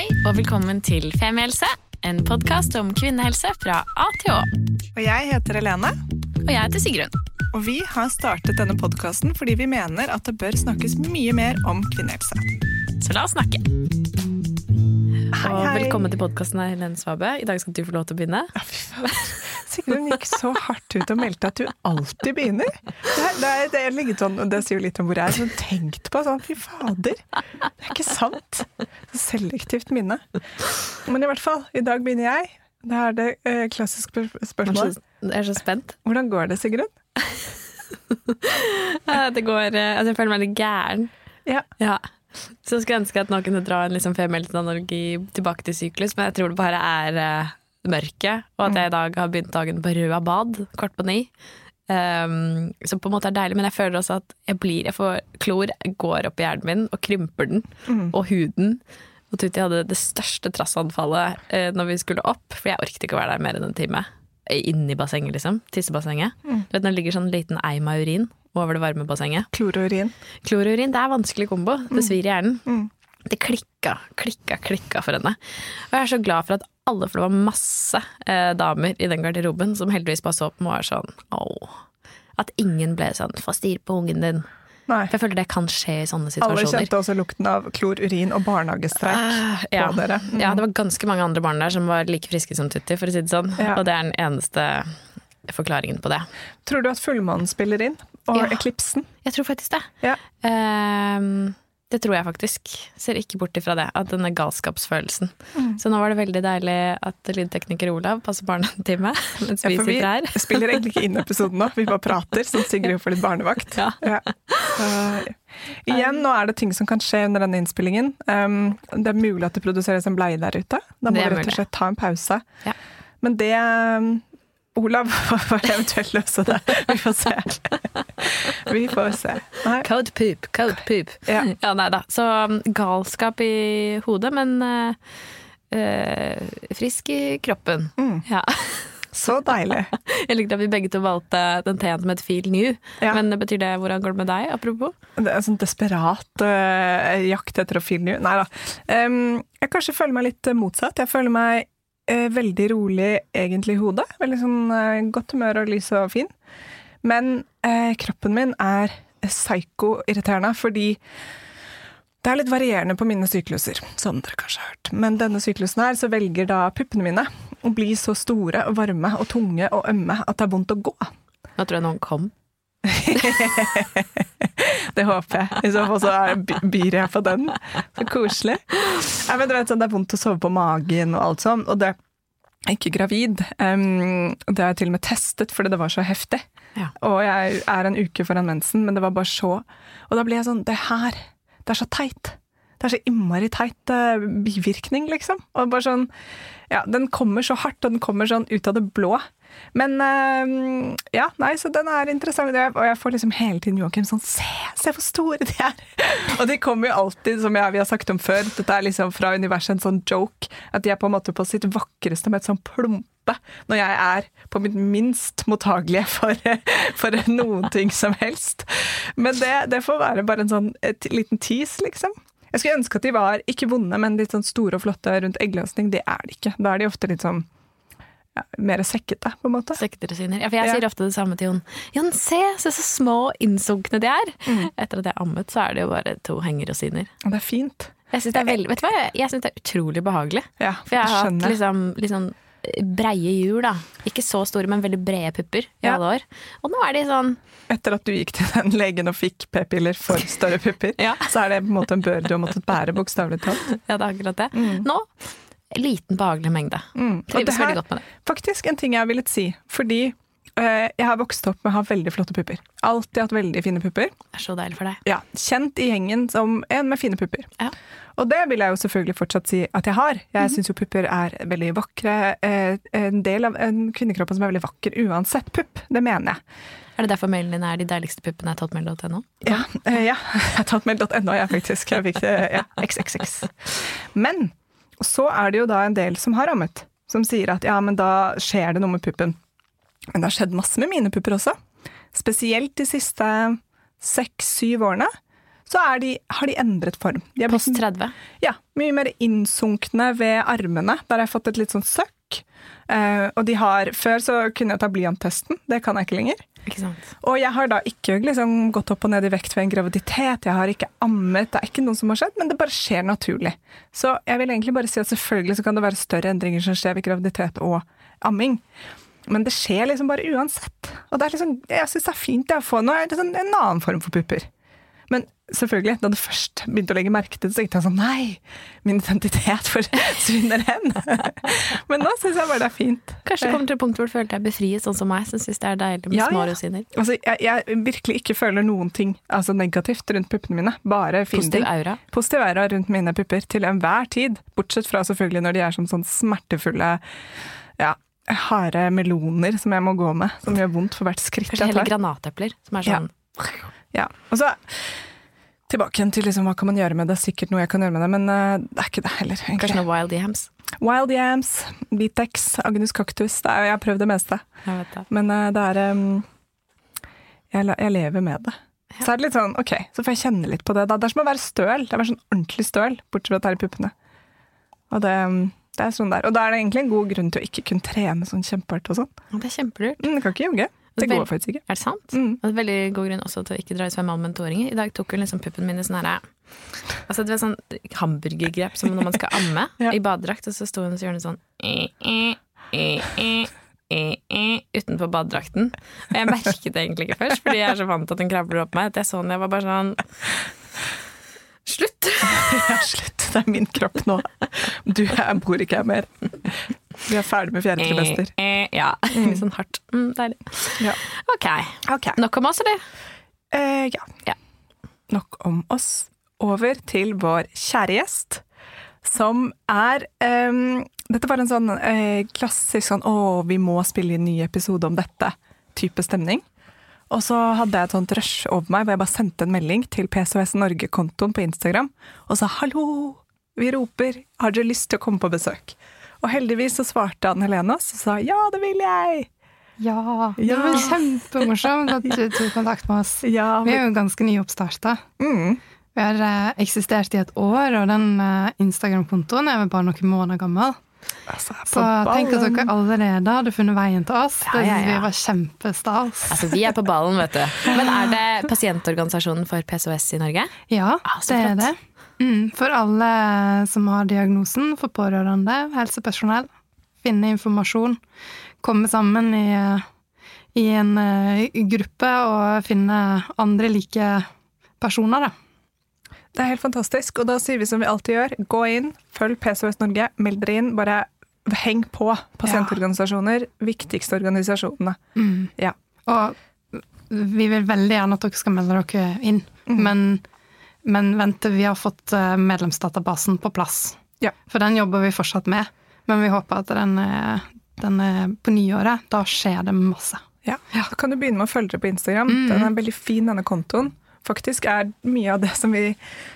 Hei og velkommen til Femihelse, en podkast om kvinnehelse fra A til Å. Og jeg heter Helene, Og jeg heter Sigrun. og vi har startet denne podkasten fordi vi mener at det bør snakkes mye mer om kvinnehelse. Så la oss snakke. Hei, hei. Og velkommen til podkasten Helene Svabe. I dag skal du få lov til å begynne. Ja, fy faen. Sigrun gikk så hardt ut og meldte at du alltid begynner. Det, er, det, er, det, er litt sånn, det sier jo litt om hvor jeg er. Sånn, tenkt på sånn, fy fader. Det er ikke sant. Så selektivt minne. Men i hvert fall, i dag begynner jeg. Da er det eh, klassisk spørsmål. jeg er så spent. Hvordan går det, Sigrun? Det går eh, Altså, jeg føler meg litt gæren. Ja. Ja. Så jeg skulle ønske at noen kunne dra en liksom femihelse-analogi tilbake til syklus, men jeg tror det bare er eh, mørket, og at jeg i dag har begynt dagen på Røa bad, kvart på ni. Um, som på en måte er deilig, men jeg føler også at jeg blir Jeg får klor går opp i hjernen min og krymper den, og huden. Og Tuti hadde det største trassanfallet uh, når vi skulle opp, for jeg orket ikke å være der mer enn en time. Eh, Inni bassenget, liksom. Tissebassenget. Du vet når det ligger sånn liten eim av urin over det varme bassenget. Klor og urin. Klor og urin, det er vanskelig kombo. Det svir i hjernen. Mm. Det klikka, klikka, klikka for henne. Og jeg er så glad for at alle, for det var masse eh, damer i den garderoben som heldigvis bare så på meg og var sånn au. At ingen ble sånn få styr på ungen din. Nei. For jeg føler det kan skje i sånne situasjoner. Alle kjente også lukten av klor, urin og barnehagestreik Ah, på dere. dere. Ja, det var ganske mange andre barn der som var like friske som Tutti, for å si det sånn. Ja. Og det er den eneste forklaringen på det. Tror du at fullmånen spiller inn? Og Ja. eklipsen? Jeg tror faktisk det. Ja. Ehm, det tror jeg faktisk. Ser ikke bort ifra det. At denne galskapsfølelsen. Så nå var det veldig deilig at lydtekniker Olav passer barna en time mens vi Ja, sitter her. spiller egentlig ikke inn episoden nå, vi bare prater, så Sigrid får litt barnevakt. Ja. Ja. Uh, igjen, nå er det ting som kan skje under denne innspillingen. Um, det er mulig at det produseres en bleie der ute. Da må vi rett og slett ta en pause. Ja. Men det um, Olav får eventuelt løse det. Vi får se. Vi får se. Nei. Code poop, code poop. Ja. Ja, nei da. Så um, galskap i hodet, men eh, frisk i kroppen. Mm. Ja. Så deilig. Jeg likte at vi begge to valgte den teen som het Feel New. Ja. Men betyr det hvordan går det med deg, apropos? Det er en sånn desperat øh, jakt etter å finne Nei da. Um, jeg kanskje føler meg litt motsatt. Jeg føler meg eh, veldig rolig egentlig i hodet. Veldig sånn eh, godt humør og lys og fin. Men eh, kroppen min er psyko-irriterende fordi det er litt varierende på mine sykluser, som dere kanskje har hørt. Men denne syklusen her, så velger da puppene mine å bli så store og varme og tunge og ømme at det er vondt å gå. Nå tror jeg noen kom. Det håper jeg. I så fall så byr jeg på den. Så koselig. Ja, men du vet, sånn, det er vondt å sove på magen og alt sånn. Og det er ikke gravid. Um, det har jeg til og med testet fordi det var så heftig. Ja. Og jeg er en uke foran mensen, men det var bare så Og da blir jeg sånn Det her, det er så teit. Det er så innmari teit uh, bivirkning, liksom. Og bare sånn Ja, den kommer så hardt, og den kommer sånn ut av det blå. Men eh, ja, nei, så den er interessant. Og jeg- får liksom hele tiden Joakim sånn Se, se hvor store de er! Og de kommer jo alltid, som jeg, vi har sagt om før, dette er liksom fra universet en sånn joke, at de er på en måte på sitt vakreste med et sånn plumpe når jeg er på mitt minst mottagelige for, for noen ting som helst. Men det, det får være bare en sånn et liten tease, liksom. Jeg skulle ønske at de var ikke vonde, men litt sånn store og flotte rundt eggløsning. Det er de ikke. Da er de ofte litt sånn mer sekkete, på en måte. Sekkedressiner. Ja, for jeg Ja. sier ofte det samme til Jon. Jon, se, se så små og innsunkne de er! Etter at jeg har ammet, så er det jo bare to hengerosiner. Og det er fint. Jeg syns det er veldig Vet du hva, jeg- jeg synes det er utrolig behagelig. Ja, For jeg har hatt liksom, liksom breie hjul, da. Ikke så store, men veldig brede pupper i Ja. alle år. Og nå er de sånn Etter at du gikk til den legen og fikk p-piller for større pupper, Ja. så er det på en måte en bør du har måttet bære, bokstavelig talt. Ja, det er akkurat det. Nå liten, behagelig mengde. Mm. Trives veldig godt med det. Faktisk en ting jeg ville si, fordi eh, jeg har vokst opp med å ha veldig flotte pupper. Alltid hatt veldig fine pupper. Det er så deilig for deg. Ja, Kjent i gjengen som en med fine pupper. Ja. Og det vil jeg jo selvfølgelig fortsatt si at jeg har. Jeg Mhm. syns jo pupper er veldig vakre. eh, En del av en kvinnekroppen som er veldig vakker uansett pupp. Det mener jeg. Er det derfor mailen din er de deiligste puppene er totmail.no? Ja, eh, ja. jeg har tatt mail.no, jeg faktisk. Jeg fikk det, ja, XXX. Men så er det jo da en del som har ammet, som sier at ja, men da skjer det noe med puppen. Men det har skjedd masse med mine pupper også. Spesielt de siste seks-syv årene. så de, har de endret form. De Post 30. ja, mye mer innsunkne ved armene. Der har jeg fått et litt sånn søkk. Eh, og de har Før så kunne jeg ta blyanttesten, det kan jeg ikke lenger. Ikke? Og jeg har da ikke liksom gått opp og ned i vekt ved en graviditet, jeg har ikke ammet, det er ikke noe som har skjedd, men det bare skjer naturlig. Så jeg vil egentlig bare si at selvfølgelig så kan det være større endringer som skjer ved graviditet og amming. Men det skjer liksom bare uansett. Og det er liksom, jeg syns det er fint å få det er sånn en annen form for pupper. Selvfølgelig, da du først begynte å legge merke til det, så tenkte jeg sånn Nei, min identitet forsvinner hen. Men nå syns jeg bare det er fint. Kanskje du kommer til et punkt hvor du føler deg befriet, sånn som meg, som syns det er deilig med Ja, små ja. rosiner. Altså, jeg, jeg virkelig ikke føler noen ting altså negativt rundt puppene mine. Bare fine Positiv ting. aura. Positiv aura rundt mine pupper til enhver tid. Bortsett fra selvfølgelig når de er som sånn smertefulle ja, harde meloner som jeg må gå med. Som gjør vondt for hvert skritt Kanskje jeg tar. granatepler, som er Ja. sånn Ja. Og så tilbake til liksom, hva kan man gjøre med det. Sikkert noe jeg kan gjøre med det, men uh, det er ikke det heller. egentlig. Kanskje noe wild yams. Wild yams, Bitex, Agnus cactus. Er, jeg har prøvd det meste. Det. Men uh, det er um, jeg, jeg lever med det. Ja. Så er det litt sånn, ok, så får jeg kjenne litt på det. Da. Det er som å være støl. Det er bare sånn ordentlig støl, bortsett fra at det er i puppene. Og det, um, det er sånn der. Og da er det egentlig en god grunn til å ikke kunne trene sånn kjempehardt og sånn. Det er kjempelurt. Mm, kan ikke ljuge. Det går faktisk ikke. Er det sant? Mm. Det er veldig god grunn også til å ikke dra i svømmehallen med toåringer. I dag tok hun liksom puppen min i sånn herre Altså det var sånn hamburgergrep som når man skal amme Ja. i badedrakt, og så sto hun og så gjorde hun sånn eh, eh, eh, utenpå badedrakten. Og jeg merket det egentlig ikke først, fordi jeg er så vant til at hun krabler opp meg. At jeg så den, jeg var bare sånn Slutt! Ja, slutt. Det er min kropp nå. Du, jeg bor ikke her mer. Vi er ferdig med fjerde trimester. Eh, eh, ja. Litt sånn hardt. Mm, deilig. Ja. Ok. Ok. Nok om oss, eller? Eh, ja. Ja. Nok om oss. Over til vår kjære gjest, som er um, Dette var en sånn uh, klassisk sånn 'Å, vi må spille inn ny episode om dette'-type stemning. Og så hadde jeg et sånt rush over meg hvor jeg bare sendte en melding til PCOS Norge-kontoen på Instagram og sa 'hallo, vi roper, har dere lyst til å komme på besøk'? Og heldigvis så svarte Anne Helene oss og sa 'ja, det vil jeg'. Ja, det Ja. var kjempemorsomt at du tok kontakt med oss. Ja, Vi er jo ganske nyoppstarta. mm, Vi har eh, eksistert i et år, og den eh, Instagram-kontoen er vel bare noen måneder gammel. altså, Så tenk at dere allerede hadde funnet veien til oss. Ja, ja, ja. vi var kjempestas. Altså, vi er på ballen, vet du. Men er det pasientorganisasjonen for PCOS i Norge? Ja, Ah, det det er det. Mm, for alle som har diagnosen, for pårørende, helsepersonell. Finne informasjon. Komme sammen i, i en eh, gruppe og finne andre like personer, da. Det er helt fantastisk, og da sier vi som vi alltid gjør. Gå inn, følg PCOS Norge, meld dere inn. Bare heng på pasientorganisasjoner, viktigste organisasjonene. Ja. Og vi vil veldig gjerne at dere skal melde dere inn, men, men vent vi har fått eh, medlemsdatabasen på plass. Ja. For den jobber vi fortsatt med, men vi håper at den er, den er på nyåret. Da skjer det masse. Ja. da kan du begynne med å følge det på Instagram. Mm. Den er veldig fin, denne kontoen. Faktisk er mye av det som vi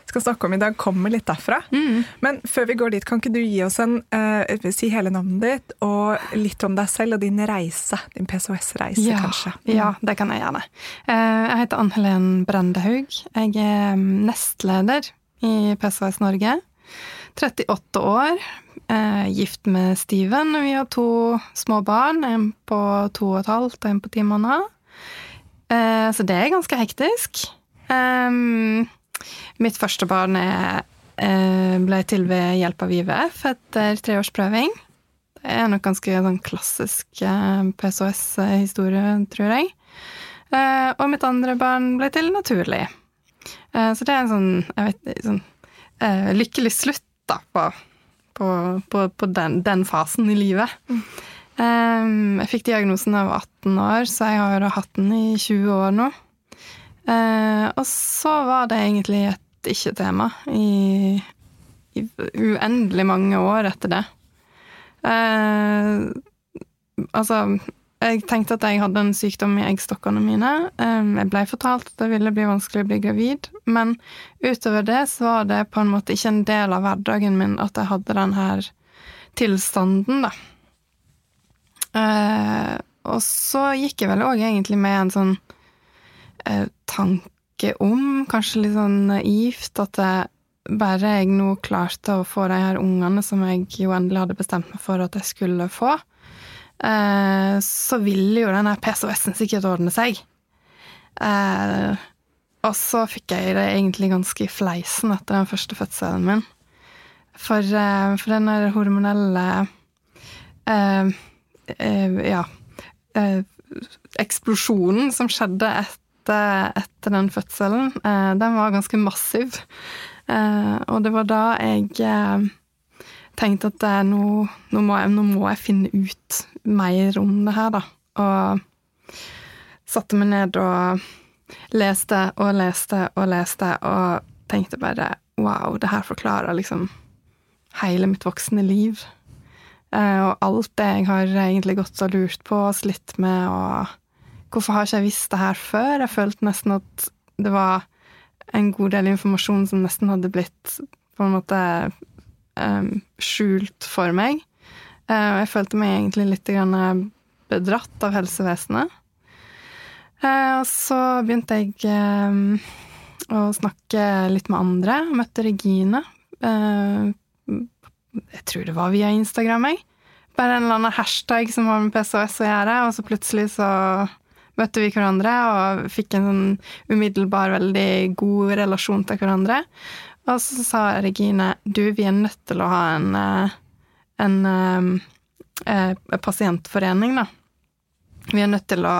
skal snakke om i dag, kommer litt derfra. Mm. Men før vi går dit, kan ikke du gi oss en uh, Si hele navnet ditt, og litt om deg selv og din reise. Din PCOS-reise, Ja, kanskje. ja, det kan jeg gjerne. Uh, Jeg heter Ann Helen Brendehaug. Jeg er nestleder i PCOS Norge. 38 år. eh, Gift med Steven. Vi har to små barn. En på to og et halvt og en på ti måneder. Eh, Så det er ganske hektisk. Um, Mitt første barn er, eh, ble til ved hjelp av IVF etter tre års prøving. Det er nok ganske sånn klassisk eh, PCOS-historie, tror jeg. Eh, og mitt andre barn ble til naturlig. Så det er en sånn, jeg vet sånn uh, lykkelig slutt da, på, på, på, på den, den fasen i livet. Um, jeg fikk diagnosen da jeg var 18 år, så jeg har hatt den i 20 år nå. Eh, og så var det egentlig et ikke-tema i, i uendelig mange år etter det. Eh, altså, jeg tenkte at jeg hadde en sykdom i eggstokkene mine. Eh, jeg ble fortalt at det ville bli vanskelig å bli gravid, men utover det så var det på en måte ikke en del av hverdagen min at jeg hadde den her tilstanden, da. Eh, og så gikk jeg vel òg egentlig med en sånn tanke om, kanskje litt sånn naivt, at bare jeg nå klarte å få de her ungene som jeg jo endelig hadde bestemt meg for at jeg skulle få, eh, så ville jo den PCOS-en sikkert ordne seg. Eh, og så fikk jeg det egentlig ganske i fleisen etter den første fødselen min. For, eh, for den der hormonelle eh, eh, Ja. Eh, eksplosjonen som skjedde etter, etter den fødselen, eh, den var ganske massiv. Eh, og det var da jeg eh, tenkte at nå, nå, må jeg, nå, må jeg, finne ut mer om det her, da. Og satte meg ned og leste og leste og leste, og tenkte bare wow, det her forklarer liksom hele mitt voksne liv. Og alt det jeg har egentlig gått og lurt på og slitt med, og hvorfor har ikke jeg visst det her før? Jeg følte nesten at det var en god del informasjon som nesten hadde blitt på en måte um, skjult for meg. Uh, jeg følte meg egentlig litt bedratt av helsevesenet. Uh, og så begynte jeg um, å snakke litt med andre. Møtte Regine. Uh, jeg tror det var via Instagram, jeg. Bare en eller annen hashtag som har med PCOS å gjøre, og så plutselig så møtte vi hverandre og fikk en sånn umiddelbar, veldig god relasjon til hverandre. Og så sa Regine du, vi er nødt til å ha en, eh, en, en, eh, en pasientforening, da. Vi er nødt til å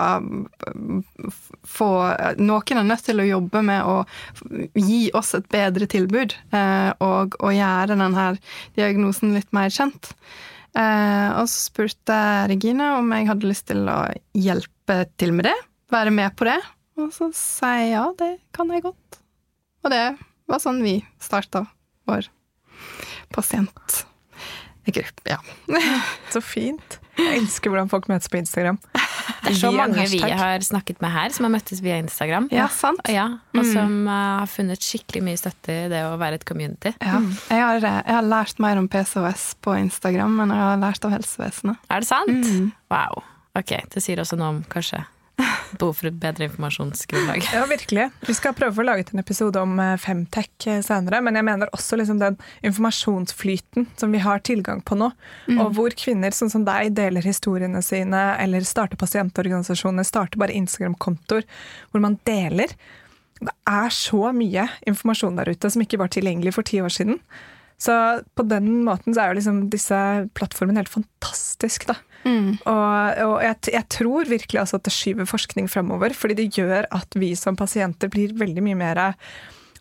få Noen er nødt til å jobbe med å gi oss et bedre tilbud, eh, og, og gjøre denne diagnosen litt mer kjent. Og så spurte Regine om jeg hadde lyst til å hjelpe hjelpe til med det. Være med på det. Og så sa jeg ja, det kan jeg godt. Og det var sånn vi starta vår pasientgruppe. Ja. så fint. Jeg elsker hvordan folk møtes på Instagram. Det er så mange vi har snakket med her, som har møttes via Instagram. Ja, sant. Ja, og mm. som uh, har funnet skikkelig mye støtte i det å være et community. Ja. Mm. Jeg, har, eh, jeg, har, lært mer om PCOS på Instagram enn jeg har lært av helsevesenet. Er det sant? Mm. Wow. Ok, det sier også noe om kanskje behov for et bedre informasjonsgrunnlag. Ja, virkelig. Vi skal prøve å lage en episode om eh, Femtech eh, senere, men jeg mener også liksom den informasjonsflyten som vi har tilgang på nå, mm. og hvor kvinner sånn som deg deler historiene sine, eller starter pasientorganisasjoner, starter bare Instagram-kontoer hvor man deler. Det er så mye informasjon der ute som ikke var tilgjengelig for ti år siden. Så på den måten så er jo liksom disse plattformene helt fantastisk, da. Mm. Og, og jeg, jeg, tror virkelig altså at det skyver forskning fremover, fordi det gjør at vi som pasienter blir veldig mye mer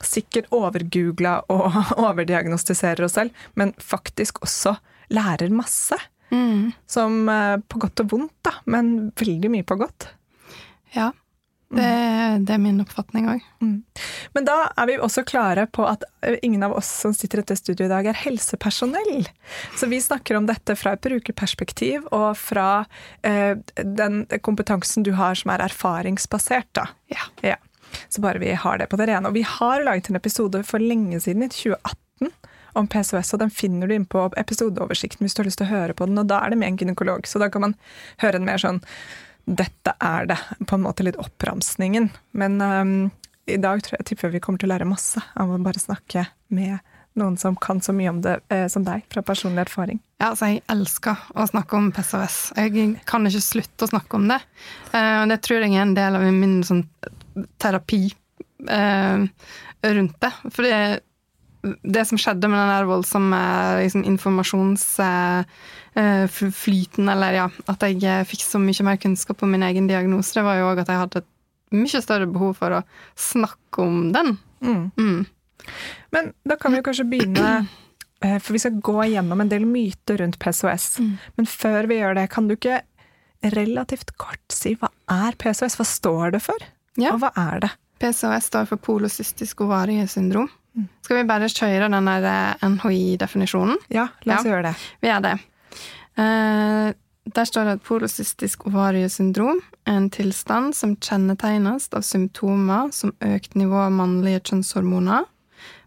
sikkert overgoogla og overdiagnostiserer oss selv, men faktisk også lærer masse. Mm. Som eh, på godt og vondt, da, men veldig mye på godt. Ja. Det, det, er min oppfatning òg. Mm. Men da er vi også klare på at ingen av oss som sitter i dette studioet i dag, er helsepersonell. Så vi snakker om dette fra et brukerperspektiv og fra eh, den kompetansen du har som er erfaringsbasert. Da. Ja. ja. Så bare vi har det på det rene. Og vi har laget en episode for lenge siden, i 2018 om PCOS, og den finner du inn på episodeoversikten hvis du har lyst til å høre på den. Og da er det med en gynekolog, så da kan man høre en mer sånn dette er det. På en måte litt oppramsningen. Men um, i dag tror jeg tipper vi kommer til å lære masse av å bare snakke med noen som kan så mye om det eh, som deg, fra personlig erfaring. Ja, altså jeg elsker å snakke om PCOS. Jeg kan ikke slutte å snakke om det. Eh, det tror jeg er en del av min sånn, terapi eh, rundt det. For det, det som skjedde med den der voldsomme liksom, informasjonsflyten, eh, eller ja, at jeg eh, fikk så mye mer kunnskap om min egen diagnose, det var jo òg at jeg hadde et mye større behov for å snakke om den. Mm. Mm. Men da kan vi jo kanskje begynne eh, For vi skal gå gjennom en del myter rundt PCOS. Mm. Men før vi gjør det, kan du ikke relativt kort si hva er PCOS? Hva står det for? Ja. Og hva er det? PCOS står for polocystisk ovariesyndrom. Skal vi bare kjøre den eh, NHI-definisjonen? Ja, la oss ja, gjøre det. Vi gjør det. Uh, der står det at polocystisk ovariesyndrom er en tilstand som kjennetegnes av symptomer som økt nivå av mannlige kjønnshormoner,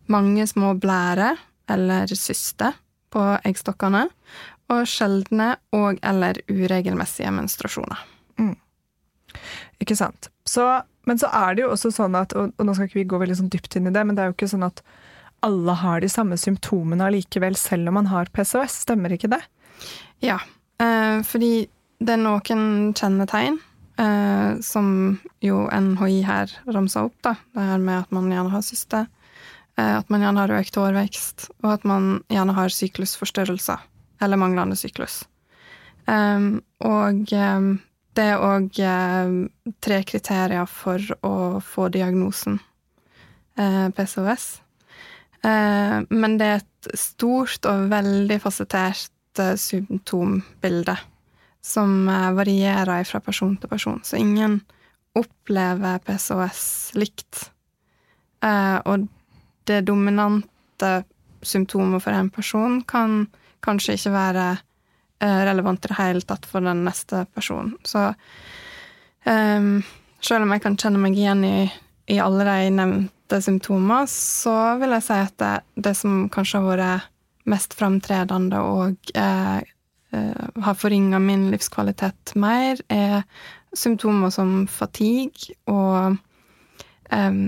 mange små blærer eller syster på eggstokkene, og sjeldne og- eller uregelmessige menstruasjoner. Mm. Ikke sant. Så Men så er det jo også sånn at, og, og nå skal ikke vi gå veldig sånn dypt inn i det, men det er jo ikke sånn at alle har de samme symptomene allikevel, selv om man har PCOS. Stemmer ikke det? Ja, eh, fordi det er noen kjennetegn eh, som jo NHI her ramsa opp, da. Det her med at man gjerne har syste, eh, at man gjerne har økt hårvekst, og at man gjerne har syklusforstyrrelser, eller manglende syklus. Um, og um, det er òg um, tre kriterier for å få diagnosen uh, PCOS. Uh, men det er et stort og veldig fasettert uh, symptombilde som varierer fra person til person. Så ingen opplever PCOS likt. og det dominante symptomet for en person kan kanskje ikke være Eh, relevant i det hele tatt for den neste personen. Så um, selv om jeg kan kjenne meg igjen i, i alle de nevnte symptomer, så vil jeg si at det, det som kanskje har vært mest framtredende og eh, eh, har forringa min livskvalitet mer, er symptomer som fatigue og eh,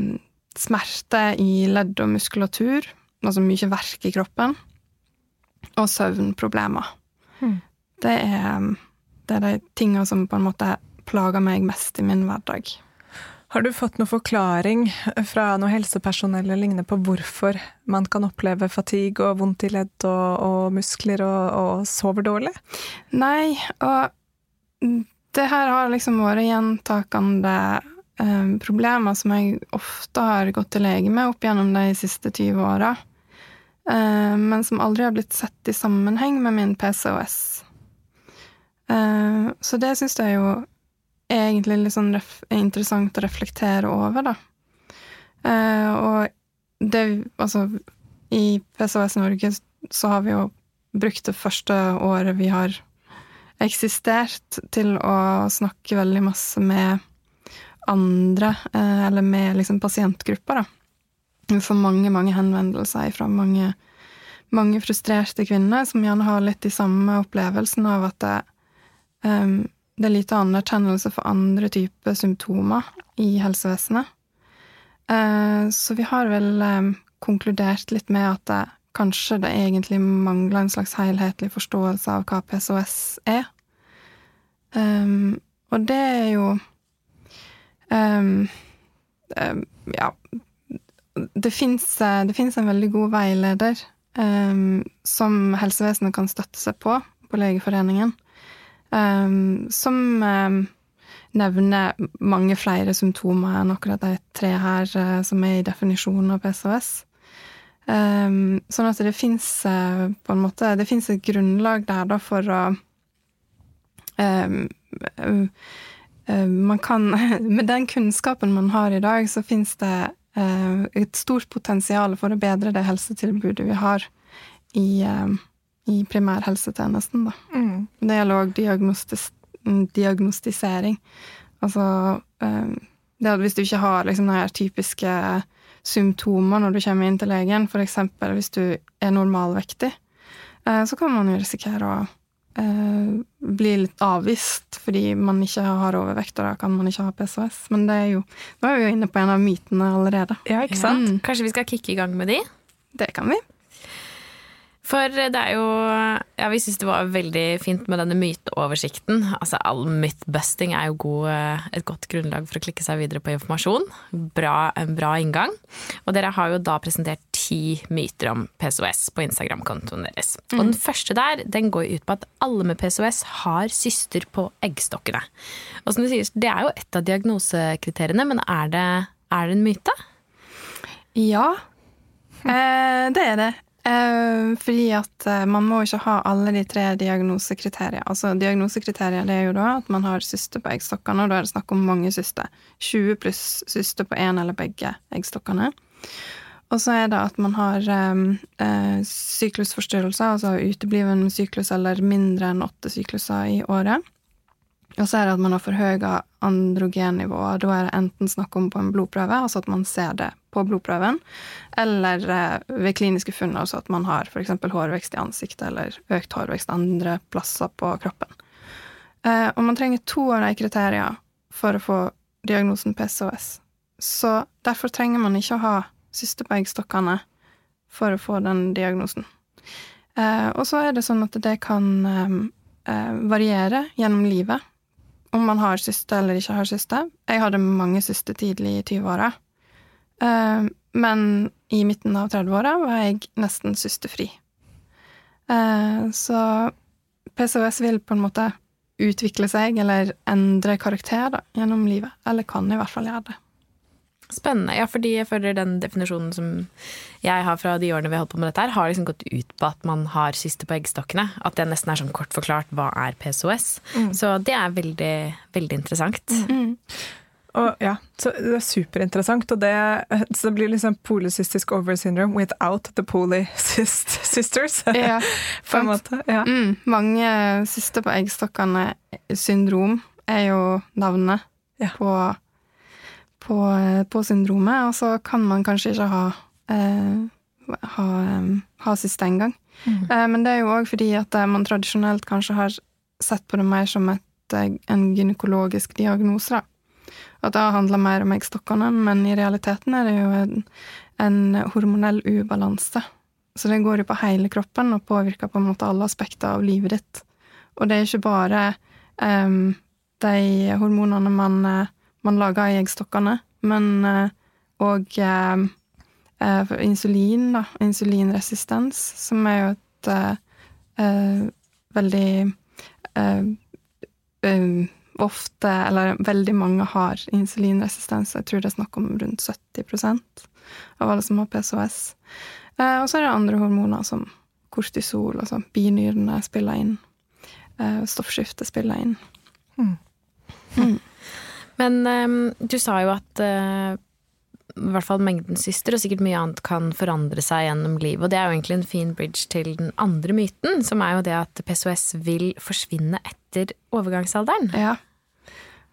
smerte i ledd og muskulatur, altså mye verk i kroppen, og søvnproblemer. Mm. Det, er, det er de tinga som på en måte plager meg mest i min hverdag. Har du fått noen forklaring fra noe helsepersonell eller lignende på hvorfor man kan oppleve fatigue og vondt i ledd og, og muskler og, og, sover dårlig? Nei, og det her har liksom vært gjentakende eh, problemer som jeg ofte har gått til lege med opp gjennom de siste 20 åra. Eh, men som aldri har blitt sett i sammenheng med min PCOS. Eh, så det syns jeg jo egentlig litt sånn interessant å reflektere over, da. Eh, og det Altså, i PCOS Norge så har vi jo brukt det første året vi har eksistert, til å snakke veldig masse med andre, eller med liksom pasientgrupper, da. Vi får mange, mange henvendelser fra mange, mange frustrerte kvinner som gjerne har litt de samme opplevelsen av at det, um, det er lite anerkjennelse for andre typer symptomer i helsevesenet. Uh, så vi har vel um, konkludert litt med at det, kanskje det egentlig mangler en slags helhetlig forståelse av hva PSOS er. Um, og det er jo Ja, det fins en veldig god veileder um, som helsevesenet kan støtte seg på, på Legeforeningen, um, som um, nevner mange flere symptomer enn akkurat de tre her uh, som er i definisjonen av PCOS. sånn at det fins uh, på en måte Det fins et grunnlag der da for å man kan Med den kunnskapen man har i dag, så fins det Eh, et stort potensial for å bedre det helsetilbudet vi har i, eh, i primærhelsetjenesten. Da. Mm. Det gjelder òg diagnostis diagnostisering. Altså eh, det at hvis du ikke har liksom de typiske symptomer når du kommer inn til legen, f.eks. hvis du er normalvektig, så kan man jo risikere å eh, blir litt avvist fordi man ikke har overvekt, og da kan man ikke ha PCOS. Men det er jo, nå er vi jo inne på en av mytene allerede. Ja, ikke sant? Mm. Kanskje vi skal kicke i gang med de? Det kan vi. For det er jo Ja, vi syns det var veldig fint med denne myteoversikten. Altså all mythbusting er jo god, et godt grunnlag for å klikke seg videre på informasjon. Bra, en bra inngang. Og dere har jo da presentert ti myter om PCOS på Instagram-kontoen deres. Mm. Og den første der den går ut på at alle med PCOS har syster på eggstokkene. Og som du sier, det er jo et av diagnosekriteriene, men er det, er det en myte? Ja, eh, det er det. Eh, fordi at eh, man må ikke ha alle de tre diagnosekriteriene. Altså Diagnosekriterier det er jo da at man har syster på eggstokkene, og da er det snakk om mange syster. 20 pluss syster på én eller begge eggstokkene. Og så er det at man har eh, eh syklusforstyrrelser, altså utebliven syklus eller mindre enn åtte sykluser i året. Og så er det at man har forhøya androgennivåer. Da er det enten snakk om på en blodprøve, altså at man ser det på blodprøven, eller eh, ved kliniske funn, altså at man har f.eks. hårvekst i ansiktet eller økt hårvekst andre plasser på kroppen. Eh, og man trenger to av de kriteriene for å få diagnosen PCOS. Så derfor trenger man ikke å ha eggstokkene for å få den diagnosen. Eh, og så er det sånn at det kan eh, eh, variere gjennom livet. Om man har syster eller ikke har syster. Jeg hadde mange syster tidlig i 20-åra. Eh, men i midten av 30-åra var jeg nesten systerfri. Eh, så PCOS vil på en måte utvikle seg eller endre karakter da, gjennom livet. Eller kan i hvert fall gjøre det. Spennende. Ja, fordi jeg føler den definisjonen som jeg har fra de årene vi har holdt på med dette her, har liksom gått ut på at man har syster på eggstokkene. At det nesten er sånn kort forklart hva er PCOS. Mm. Så det er veldig, veldig interessant. Mm. Og ja, så Det er superinteressant. og det, Så det blir liksom polycystisk over syndrome without the polycyst sisters. Ja, på en måte. Ja. Mm, mange syster på eggstokkene syndrom er jo navnet Ja. på, på, på syndromet, og så kan man kanskje ikke ha eh, ha, eh, ha syster engang. Mm. Eh, men det er jo òg fordi at eh, man tradisjonelt kanskje har sett på det mer som et, eh, en gynekologisk diagnose, da. At det handler mer om eggstokkene, men i realiteten er det jo en, en hormonell ubalanse. Så det går jo på hele kroppen og påvirker på en måte alle aspekter av livet ditt. Og det er ikke bare um, de hormonene man, eh, man lager i eggstokkene, men òg insulin, da. Insulinresistens, som er jo et eh, eh, veldig eh, eh, ofte, eller veldig mange har insulinresistens. Jeg tror det er snakk om rundt 70% av alle som har PCOS. Eh, og så er det andre hormoner som kortisol, altså binyrene spiller inn. Eh, stoffskiftet spiller inn. Men ehm, du sa jo at eh, i hvert fall mengden syster og sikkert mye annet kan forandre seg gjennom livet. Og det er jo egentlig en fin bridge til den andre myten, som er jo det at PCOS vil forsvinne etter overgangsalderen. Ja.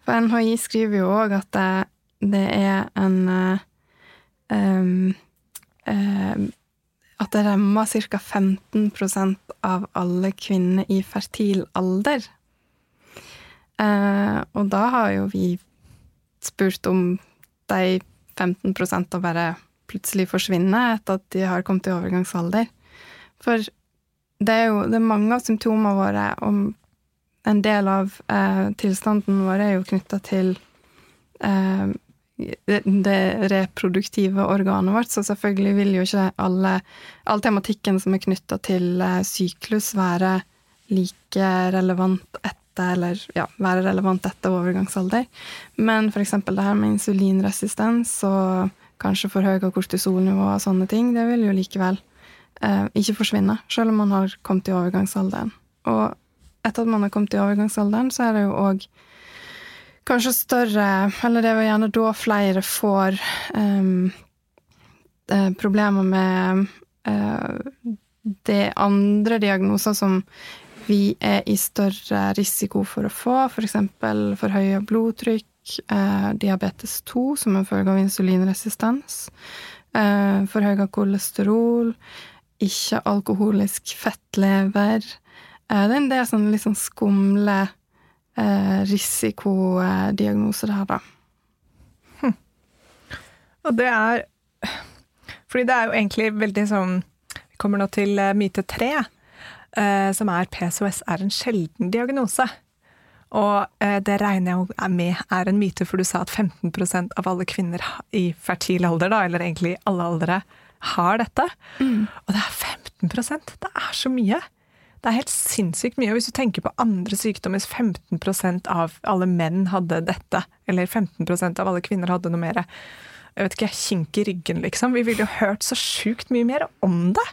For NHI skriver jo òg at det, det er en em, em, At det rammer ca. 15% av alle kvinner i fertil alder. Uh, og da har jo vi spurt om de 15 og bare plutselig forsvinner etter at de har kommet i overgangsalder. For det er jo det er mange av symptomene våre, og en del av eh, tilstanden vår er jo knytta til eh, det, det reproduktive organet vårt, så selvfølgelig vil jo ikke alle, all tematikken som er knytta til eh, syklus, være like relevant etter, eller ja, være relevant etter overgangsalder. Men eksempel det her med insulinresistens og kanskje forhøya kortisolnivå og sånne ting, det vil jo likevel eh, ikke forsvinne, selv om man har kommet i overgangsalderen. Og etter at man har kommet i overgangsalderen, så er det jo òg kanskje større Eller det er jo gjerne da flere får em, eh, problemer med eh, det andre diagnoser som vi er i større risiko for å få, f.eks. For forhøya blodtrykk, eh, diabetes 2 som en følge av insulinresistens, eh, forhøya kolesterol, ikke-alkoholisk fettlever. Eh, det er en del sånne litt sånn skumle eh, risikodiagnoser der, da. Og det er Fordi det er jo egentlig veldig sånn Vi kommer nå til eh, myte tre, eh, som er PCOS er en sjelden diagnose. Og eh, det regner jeg med er en myte, for du sa at 15% av alle kvinner i fertil alder, da, eller egentlig i alle aldre, har dette. Og det er 15% Det er så mye! Det er helt sinnssykt mye. Og hvis du tenker på andre sykdommer, hvis 15% av alle menn hadde dette, eller 15% av alle kvinner hadde noe mer jeg vet ikke, kink i ryggen, liksom. Vi ville jo hørt så sjukt mye mer om det.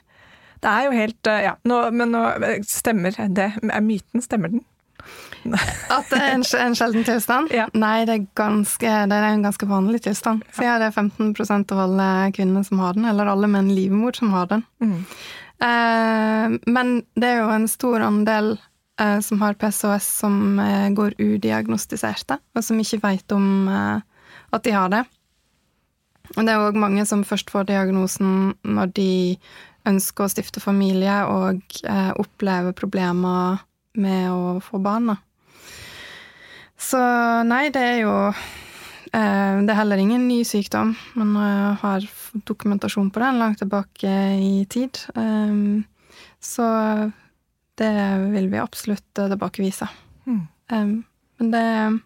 Det er jo helt eh, Ja, nå, men nå stemmer det. Er myten, stemmer den? At det er en, en sjelden tilstand? Ja. Nei, det er, ganske, det er en ganske vanlig tilstand. Siden det er 15% av alle kvinner som har den, eller alle med en livmor som har den. Mm. Eh, men det er jo en stor andel eh, som har PCOS som eh, går udiagnostiserte, og som ikke vet om eh, at de har det. Og det er òg mange som først får diagnosen når de ønsker å stifte familie og eh, opplever problemer med å få barn. Da. Så nei, det er jo Eh, Det er heller ingen ny sykdom, Man har dokumentasjon på den langt tilbake i tid. Eh, Så det vil vi absolutt eh, tilbakevise. Mm. Men det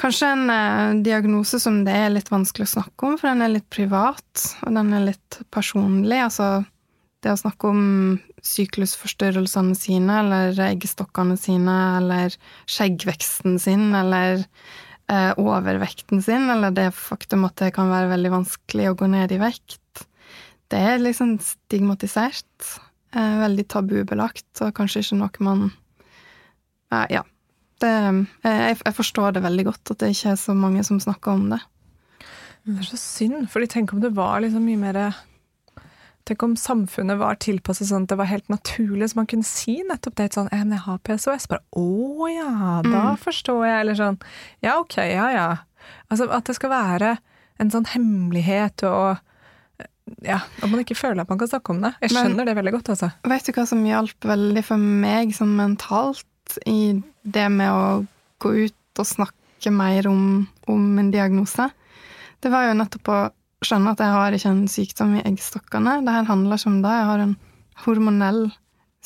kanskje en eh, diagnose som det er litt vanskelig å snakke om, for den er litt privat, og den er litt personlig. Altså det å snakke om syklusforstyrrelsene sine, eller eggstokkene sine, eller skjeggveksten sin, eller eh, overvekten sin, eller det faktum at det kan være veldig vanskelig å gå ned i vekt, det er liksom stigmatisert. Eh, veldig tabubelagt, og kanskje ikke noe man Ja. Det, eh, jeg, jeg forstår det veldig godt, at det ikke er så mange som snakker om det. Det er så synd, for tenk om det var liksom mye mer Tenk om samfunnet var tilpasset sånn at det var helt naturlig, så man kunne si nettopp det. Sånn, «Eh, men jeg har PCOS. Bare å ja, da Mm. forstår jeg. Eller sånn ja, ok, ja ja. Altså at det skal være en sånn hemmelighet og ja, at man ikke føler at man kan snakke om det. Jeg Men- skjønner det veldig godt, altså. Vet du hva som hjalp veldig for meg sånn mentalt i det med å gå ut og snakke mer om, om en diagnose? Det var jo nettopp å skjønne at jeg har ikke en sykdom i eggstokkene. Det her handler ikke om det. Jeg har en hormonell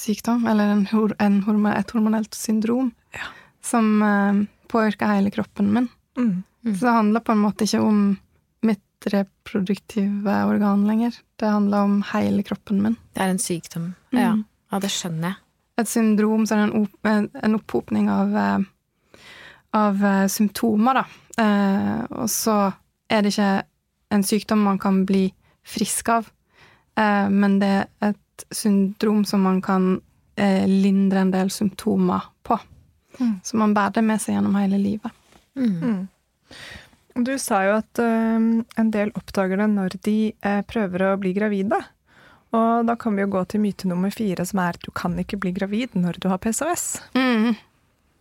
sykdom, eller en, en hormo- et hormonelt syndrom, Ja. som eh, påvirker hele kroppen min. Mm. Så det handler på en måte ikke om mitt reproduktive organ lenger. Det handler om hele kroppen min. Det er en sykdom. Ja, Mm. ja det skjønner jeg. Et syndrom, så er det en, opp, en opphopning av, eh, av eh, symptomer, da. Eh, og så er det ikke en sykdom man kan bli frisk av, eh, men det er et syndrom som man kan eh, lindre en del symptomer på. Mm. Så man bærer det med seg gjennom hele livet. Mm. Mm. Du sa jo at ø, en del oppdager det når de ø, prøver å bli gravide. Og da kan vi jo gå til myte nummer fire, som er at du kan ikke bli gravid når du har PCOS. Mm.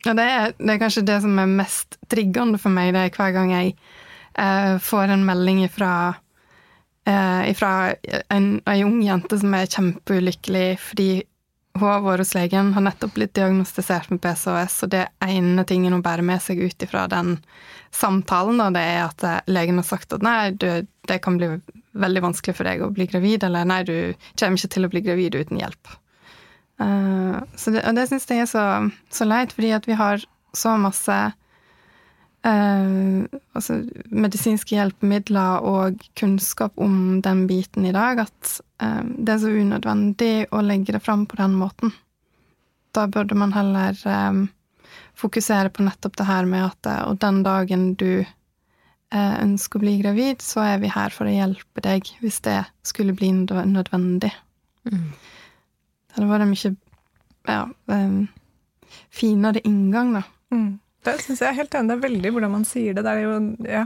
Ja, det er, det er kanskje det som er mest triggende for meg, det er hver gang jeg eh, får en melding fra eh, en, ei ung jente som er kjempeulykkelig fordi hun har vært hos legen, har nettopp blitt diagnostisert med PCOS, og det ene tingen hun bærer med seg ut ifra den samtalen, da, det er at eh, legen har sagt at nei, du, det kan bli veldig vanskelig for deg å bli gravid, eller nei, du kommer ikke til å bli gravid uten hjelp. Uh, det, og det syns jeg er så, så leit, fordi at vi har så masse eh, altså medisinske hjelpemidler og kunnskap om den biten i dag at uh, det er så unødvendig å legge det fram på den måten. Da burde man heller eh, fokusere på nettopp det her med at uh, og den dagen du ønsker å bli gravid, så er vi her for å hjelpe deg hvis det skulle bli nødvendig. Mm. Det hadde vært en mye ja, um, finere inngang, da. Mm. Det synes jeg er helt enig. Det er veldig hvordan man sier det. det jo, ja,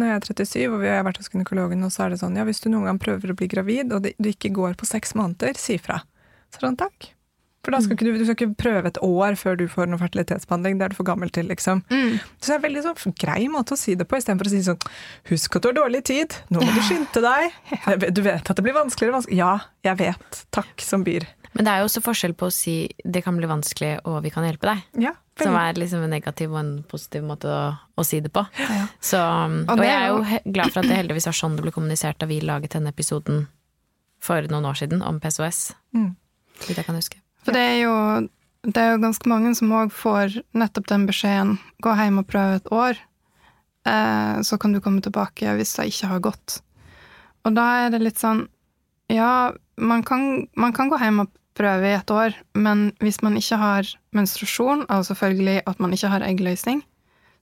når jeg er 37 og vi har vært hos gynekologen, og så er det sånn ja, hvis du noen gang prøver å bli gravid, og det, du ikke går på seks måneder, si fra. Så sånn, takk. For da skal ikke du, du skal ikke prøve et år før du får noe fertilitetsbehandling. Det er du for gammel til, liksom. Så det er en veldig sånn grei måte å si det på, istedenfor å si sånn Husk at du har dårlig tid, nå må du skynde deg. Du vet at det blir vanskeligere og vanskeligere. Ja, jeg vet. Takk som byr. Men det er jo også forskjell på å si 'det kan bli vanskelig, og vi kan hjelpe deg'. Ja, Som er liksom en negativ og en positiv måte å, å si det på. Ja. Så, og, jeg er jo glad for at det heldigvis var sånn det ble kommunisert da vi laget denne episoden for noen år siden om PCOS. Mm. Litt jeg kan huske. For det er jo, det er jo ganske mange som òg får nettopp den beskjeden 'gå hjem og prøve et år', eh, så kan du komme tilbake hvis det ikke har gått. Og da er det litt sånn Ja, man kan, man kan gå hjem og prøve i et år, men hvis man ikke har menstruasjon, og selvfølgelig at man ikke har eggløsning,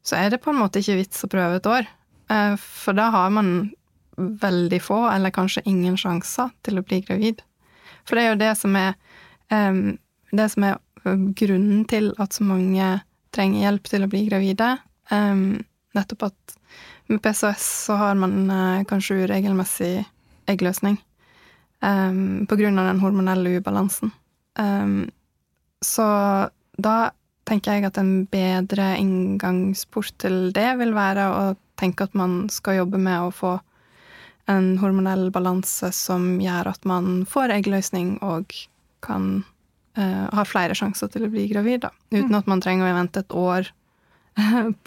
så er det på en måte ikke vits å prøve et år. Eh, For da har man veldig få, eller kanskje ingen sjanser til å bli gravid. For det er jo det som er det som er grunnen til at så mange trenger hjelp til å bli gravide. Nettopp at med PCOS så har man eh, kanskje uregelmessig eggløsning på grunn av den hormonelle ubalansen. Um, så da tenker jeg at en bedre inngangsport til det vil være å tenke at man skal jobbe med å få en hormonell balanse som gjør at man får eggløsning og kan uh, ha flere sjanser til å bli gravid, da. Uten at man trenger å vente et år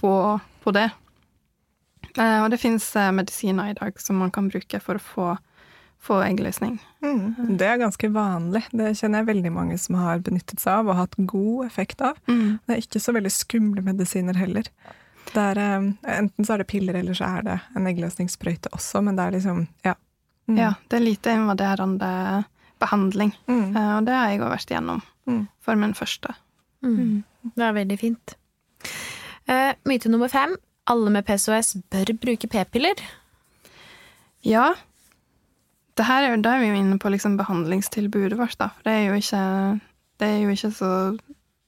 på, på det. Uh, og det fins medisiner i dag som man kan bruke for å få, få eggløsning. Mm. Det er ganske vanlig. Det kjenner jeg veldig mange som har benyttet seg av og hatt god effekt av. Mm. Det er ikke så veldig skumle medisiner heller. Det er, eh, enten så er det piller, eller så er det en eggløsningssprøyte også, men det er liksom Ja. Mm. Ja, det er lite invaderende behandling. Mm. Eh, og det har jeg òg vært igjennom Mm. for min første. Mm. Det er veldig fint. Eh, myte nummer fem. Alle med PCOS bør bruke p-piller. Ja. Det her er jo, da er vi jo inne på liksom behandlingstilbudet vårt, da. For det er jo ikke, det er jo ikke så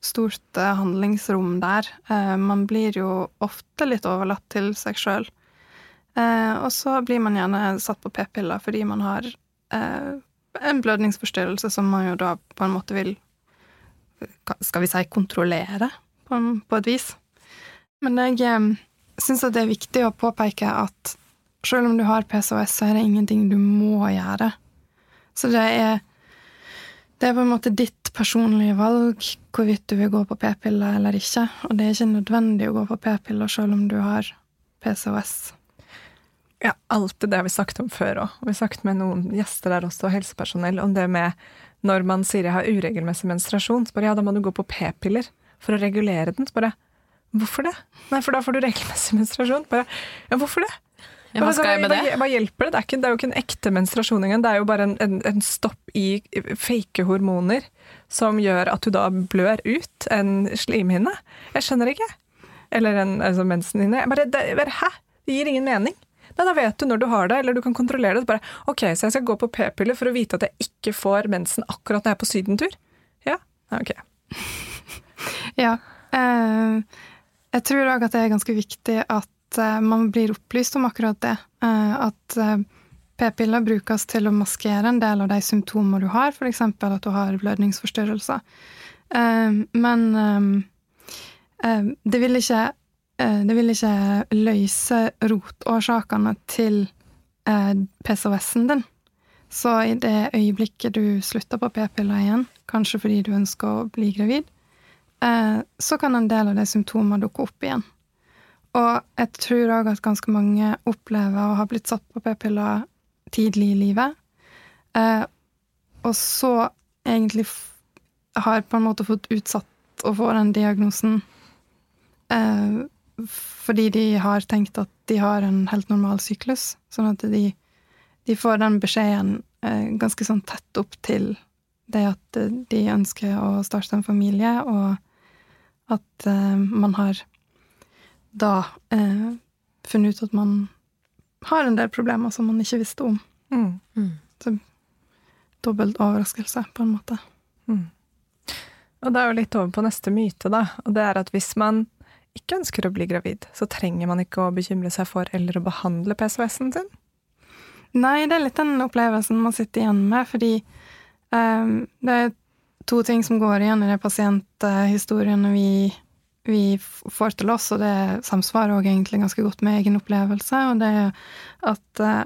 stort eh, handlingsrom der. Eh, man blir jo ofte litt overlatt til seg sjøl. Eh, og så blir man gjerne satt på p-piller fordi man har en blødningsforstyrrelse som man jo da på en måte vil Skal vi si kontrollere, på, et vis. Men jeg syns at det er viktig å påpeke at selv om du har PCOS, så er det ingenting du må gjøre. Så det er det er på en måte ditt personlige valg hvorvidt du vil gå på p-piller eller ikke. Og det er ikke nødvendig å gå på p-piller selv om du har PCOS. Ja, alt det har vi sagt om før òg. Vi har sagt med noen gjester der også, helsepersonell, om det med når man sier jeg har uregelmessig menstruasjon, så bare ja, da må du gå på p-piller for å regulere den. Så bare hvorfor det? Nei, for da får du regelmessig menstruasjon. Bare ja, hvorfor det? Ja, hva skal jeg med det? Hva hjelper det? Det er, ikke, det er jo ikke en ekte menstruasjon engang. Det er jo bare en, en, en stopp i fake hormoner som gjør at du da blør ut en slimhinne. Jeg skjønner ikke. Eller en altså, mensenhinne. Bare, det, bare, hæ? Det gir ingen mening. Nei, Da vet du når du har det, eller du kan kontrollere det. Bare, ok, Så jeg skal gå på p-piller for å vite at jeg ikke får mensen akkurat når jeg er på sydentur? Ja, ok. Ja. Eh, jeg tror òg at det er ganske viktig at eh, man blir opplyst om akkurat det. Eh, at eh, p-piller brukes til å maskere en del av de symptomer du har, f.eks. at du har blødningsforstyrrelser. Men det vil ikke det vil ikke løse rotårsakene til PCOS-en din. Så i det øyeblikket du slutter på p-piller igjen, kanskje fordi du ønsker å bli gravid, så kan en del av de symptomene dukke opp igjen. Og jeg tror òg at ganske mange opplever å ha blitt satt på p-piller tidlig i livet, eh, og så egentlig har på en måte fått utsatt å få den diagnosen eh, fordi de har tenkt at de har en helt normal syklus, sånn at de, de får den beskjeden eh, ganske sånn tett opp til det at de ønsker å starte en familie, og at eh, man har da eh, funnet ut at man har en del problemer som man ikke visste om. Mm. Mm. Dobbelt overraskelse, på en måte. Mm. Og det er jo litt over på neste myte, da. Og det er at hvis man ikke ønsker å bli gravid, så trenger man ikke å bekymre seg for eller å behandle PCOS-en sin. Nei, det er litt den opplevelsen man sitter igjen med, fordi ehm, det er to ting som går igjen i de pasienthistoriene vi, vi får til oss, og det samsvarer òg egentlig ganske godt med egen opplevelse, og det er at eh,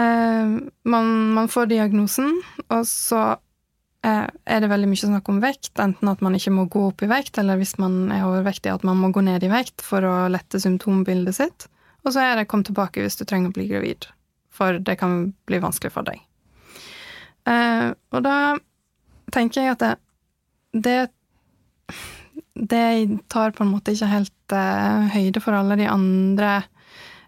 eh, man, man får diagnosen, og så eh, er det veldig mye snakk om vekt, enten at man ikke må gå opp i vekt, eller hvis man er overvektig, at man må gå ned i vekt for å lette symptombildet sitt. Og så er det 'kom tilbake hvis du trenger å bli gravid', for det kan bli vanskelig for deg. Eh, og da tenker jeg at det, det det tar på en måte ikke helt eh, høyde for alle de andre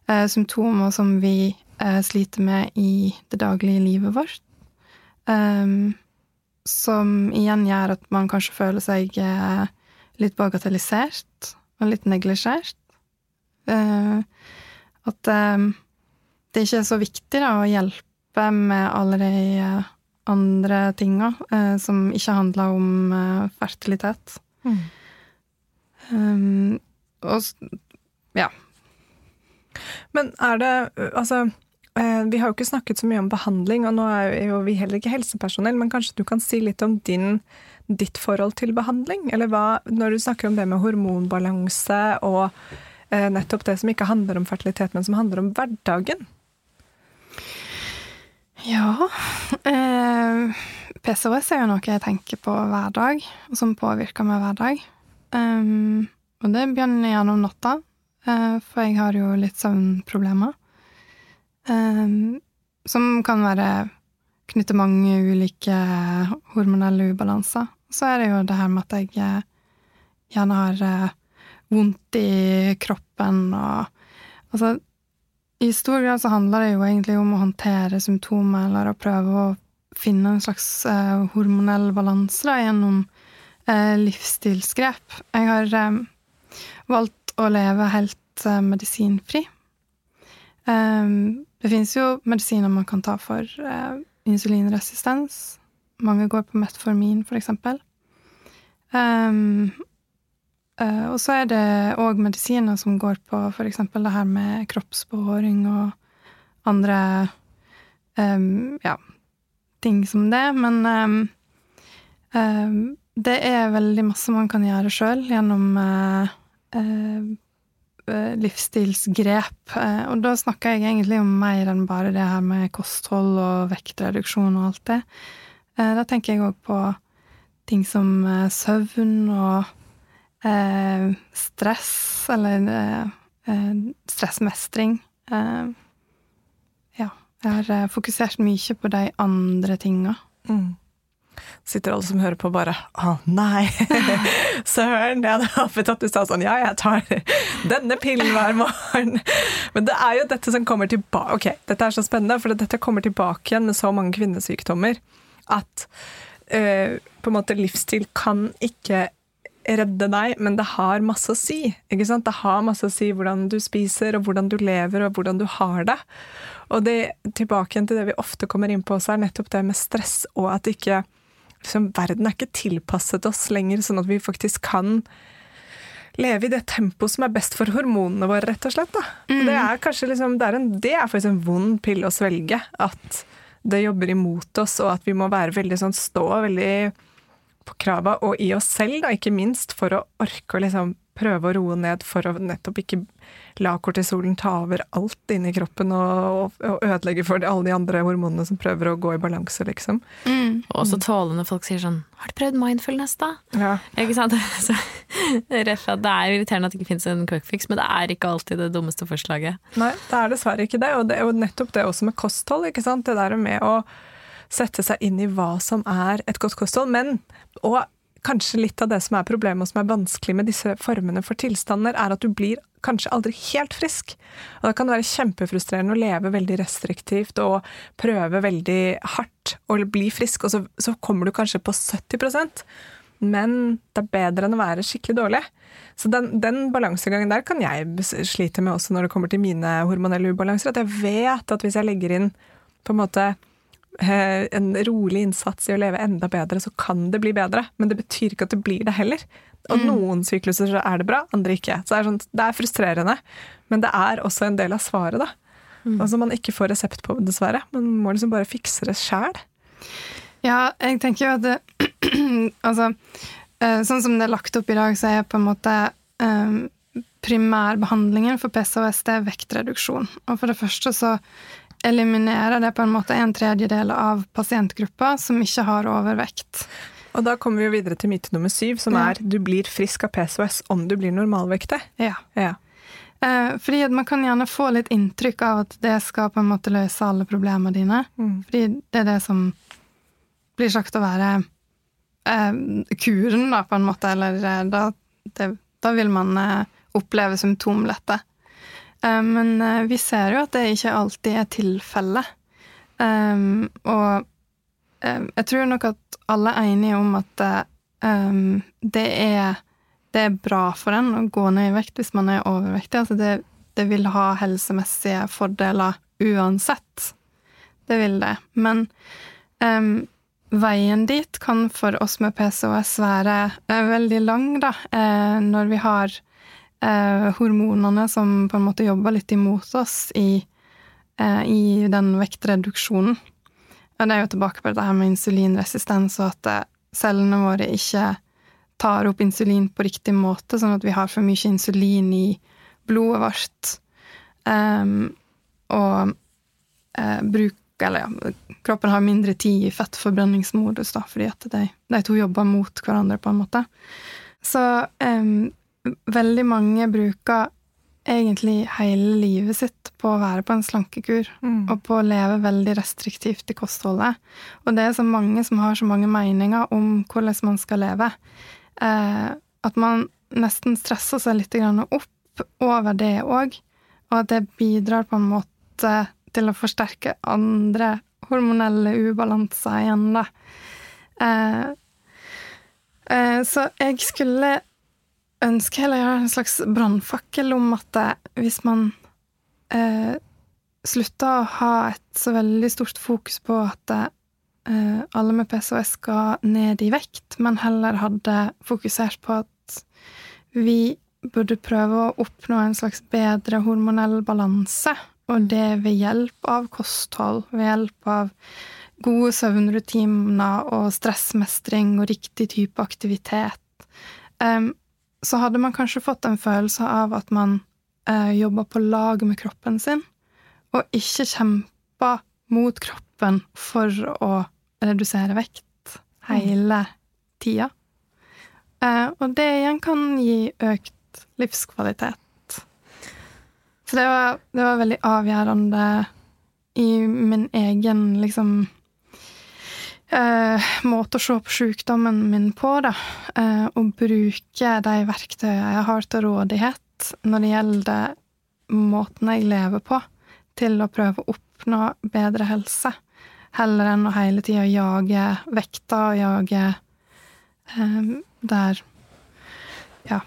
eh, symptomer som vi eh, sliter med i det daglige livet vårt. Ehm, som igjen gjør at man kanskje føler seg litt bagatellisert og litt neglisjert. At eh, det ikke er så viktig da, å hjelpe med alle de andre tinga som ikke handler om fertilitet. Um, og ja. Men er det Altså, eh, vi har jo ikke snakket så mye om behandling, og nå er jo vi heller ikke helsepersonell, men kanskje du kan si litt om din, ditt forhold til behandling? Eller hva, når du snakker om det med hormonbalanse og eh, nettopp det som ikke handler om fertilitet, men som handler om hverdagen? Ja eh, PCOS er jo noe jeg tenker på hver dag, og som påvirker meg hver dag. Um, og det begynner gjennom natta. uh, for jeg har jo litt søvnproblemer. Um, som kan være knytte mange ulike hormonelle ubalanser. Så er det jo det her med at jeg eh, gjerne har eh, vondt i kroppen og Altså, i stor grad så handler det jo egentlig om å håndtere symptomer eller å prøve å finne en slags eh, hormonell balanse gjennom eh, livsstilsgrep. Jeg har eh, valgt å leve helt eh, medisinfri. det finnes jo medisiner man kan ta for insulinresistens. Mange går på metformin, for eksempel. Um, og så er det òg medisiner som går på for eksempel det her med kroppsbehåring og andre um, ja, ting som det. Men um, det er veldig masse man kan gjøre sjøl gjennom eh, uh, livsstilsgrep. Og da snakker jeg egentlig om mer enn bare det her med kosthold og vektreduksjon og alt det. Da tenker jeg òg på ting som søvn og eh, stress, eller eh, stressmestring. Eh, ja. Jeg har fokusert mye på de andre tinga. Mm sitter alle som hører på, bare 'Å, nei! Søren! Jeg hadde håpet at du sa sånn Ja, jeg tar denne pillen hver morgen. Men det er jo dette som kommer tilbake Ok, dette er så spennende, for dette kommer tilbake igjen med så mange kvinnesykdommer at uh, på en måte livsstil kan ikke redde deg, men det har masse å si. ikke sant? Det har masse å si hvordan du spiser, og hvordan du lever, og hvordan du har det. Og det, tilbake igjen til det vi ofte kommer inn på, så er nettopp det med stress, og at ikke liksom, verden er ikke tilpasset oss lenger, sånn at vi faktisk kan leve i det tempoet som er best for hormonene våre, rett og slett. Mm. Det er kanskje liksom, det er, en, det er faktisk en vond pille å svelge. At det jobber imot oss, og at vi må være veldig sånn stå veldig på krava, og i oss selv, da, ikke minst, for å orke å liksom prøve å roe ned for å nettopp ikke la kortisolen ta over alt inni kroppen og, og, ødelegge for alle de andre hormonene som prøver å gå i balanse, liksom. Mm. Og så tåle når folk sier sånn 'Har du prøvd mindfulness, da?' Ja. Ikke sant? Så, det er irriterende at det ikke finnes en quick fix, men det er ikke alltid det dummeste forslaget. Nei, det er dessverre ikke det. Og det er jo nettopp det også med kosthold. ikke sant? Det der med å sette seg inn i hva som er et godt kosthold. Men, og kanskje litt av det som er problemet og som er vanskelig med disse formene for tilstander, er at du blir kanskje aldri helt frisk. Og da kan det være kjempefrustrerende å leve veldig restriktivt og prøve veldig hardt å bli frisk, og så, så kommer du kanskje på 70% men det er bedre enn å være skikkelig dårlig. Så den, den balansegangen der kan jeg slite med også når det kommer til mine hormonelle ubalanser. At jeg vet at hvis jeg legger inn på en måte en rolig innsats i å leve enda bedre, så kan det bli bedre. Men det betyr ikke at det blir det heller. Og mm. noen sykluser så er det bra, andre ikke. Så det er, sånn, det er frustrerende. Men det er også en del av svaret, da. Mm. Altså man ikke får resept på, dessverre. Man må liksom bare fikse det sjæl. Ja, jeg tenker jo at det, Altså, eh, sånn som det er lagt opp i dag, så er på en måte um, primærbehandlingen for PCOS det er vektreduksjon. Og for det første så eliminerer det på en måte en tredjedel av pasientgruppa som ikke har overvekt. Og da kommer vi jo videre til myte nummer syv, som ja. er du blir frisk av PCOS om du blir normalvektig. Ja. ja. Eh, fordi man kan gjerne få litt inntrykk av at det skal på en måte løse alle problemene dine. Mm. Fordi det er det som blir sagt å være eh, kuren, da, på en måte. Eller eh, da, det, da vil man eh, oppleve symptomlette. Eh, men eh, vi ser jo at det ikke alltid er tilfellet. Um, og um, jeg tror nok at alle er enige om at um, det, er, det er bra for en å gå ned i vekt hvis man er overvektig. Altså det, det vil ha helsemessige fordeler uansett. Det vil det. Men veien dit kan for oss med PCOS være veldig lang, da, når vi har eh, hormonene som på en måte jobber litt imot oss i, eh, i den vektreduksjonen. Og det er jo tilbake på dette her med insulinresistens, og at eh, cellene våre ikke tar opp insulin på riktig måte, sånn at vi har for mye insulin i blodet vårt. Um, og uh, bruk Eller ja, kroppen har mindre tid i fettforbrenningsmodus, da, fordi at de, de to jobber mot hverandre, på en måte. Så um, veldig mange bruker egentlig hele livet sitt på å være på en slankekur. Mm. Og på å leve veldig restriktivt i kostholdet. Og det er så mange som har så mange meninger om hvordan man skal leve, eh, at man nesten stresser seg litt grann opp over det òg. Og at det bidrar på en måte til å forsterke andre hormonelle ubalanser igjen, da. Eh, eh, så jeg skulle ønske heller jeg har en slags brannfakkel om at hvis man eh, slutter å ha et så veldig stort fokus på at eh, alle med PCOS skal ned i vekt, men heller hadde fokusert på at vi burde prøve å oppnå en slags bedre hormonell balanse, og det ved hjelp av kosthold, ved hjelp av gode søvnrutiner og stressmestring og riktig type aktivitet. Um, så hadde man kanskje fått en følelse av at man eh, jobba på lag med kroppen sin, og ikke kjempa mot kroppen for å redusere vekt hele tida. Eh, og det igjen kan gi økt livskvalitet. Så det var, det var veldig avgjørende i min egen liksom eh, måte å se på sykdommen min på, da. Eh, og bruke de verktøyene jeg har til rådighet når det gjelder måten jeg lever på, til å prøve å oppnå bedre helse. Heller enn å hele tida jage vekta og jage eh, der Ja.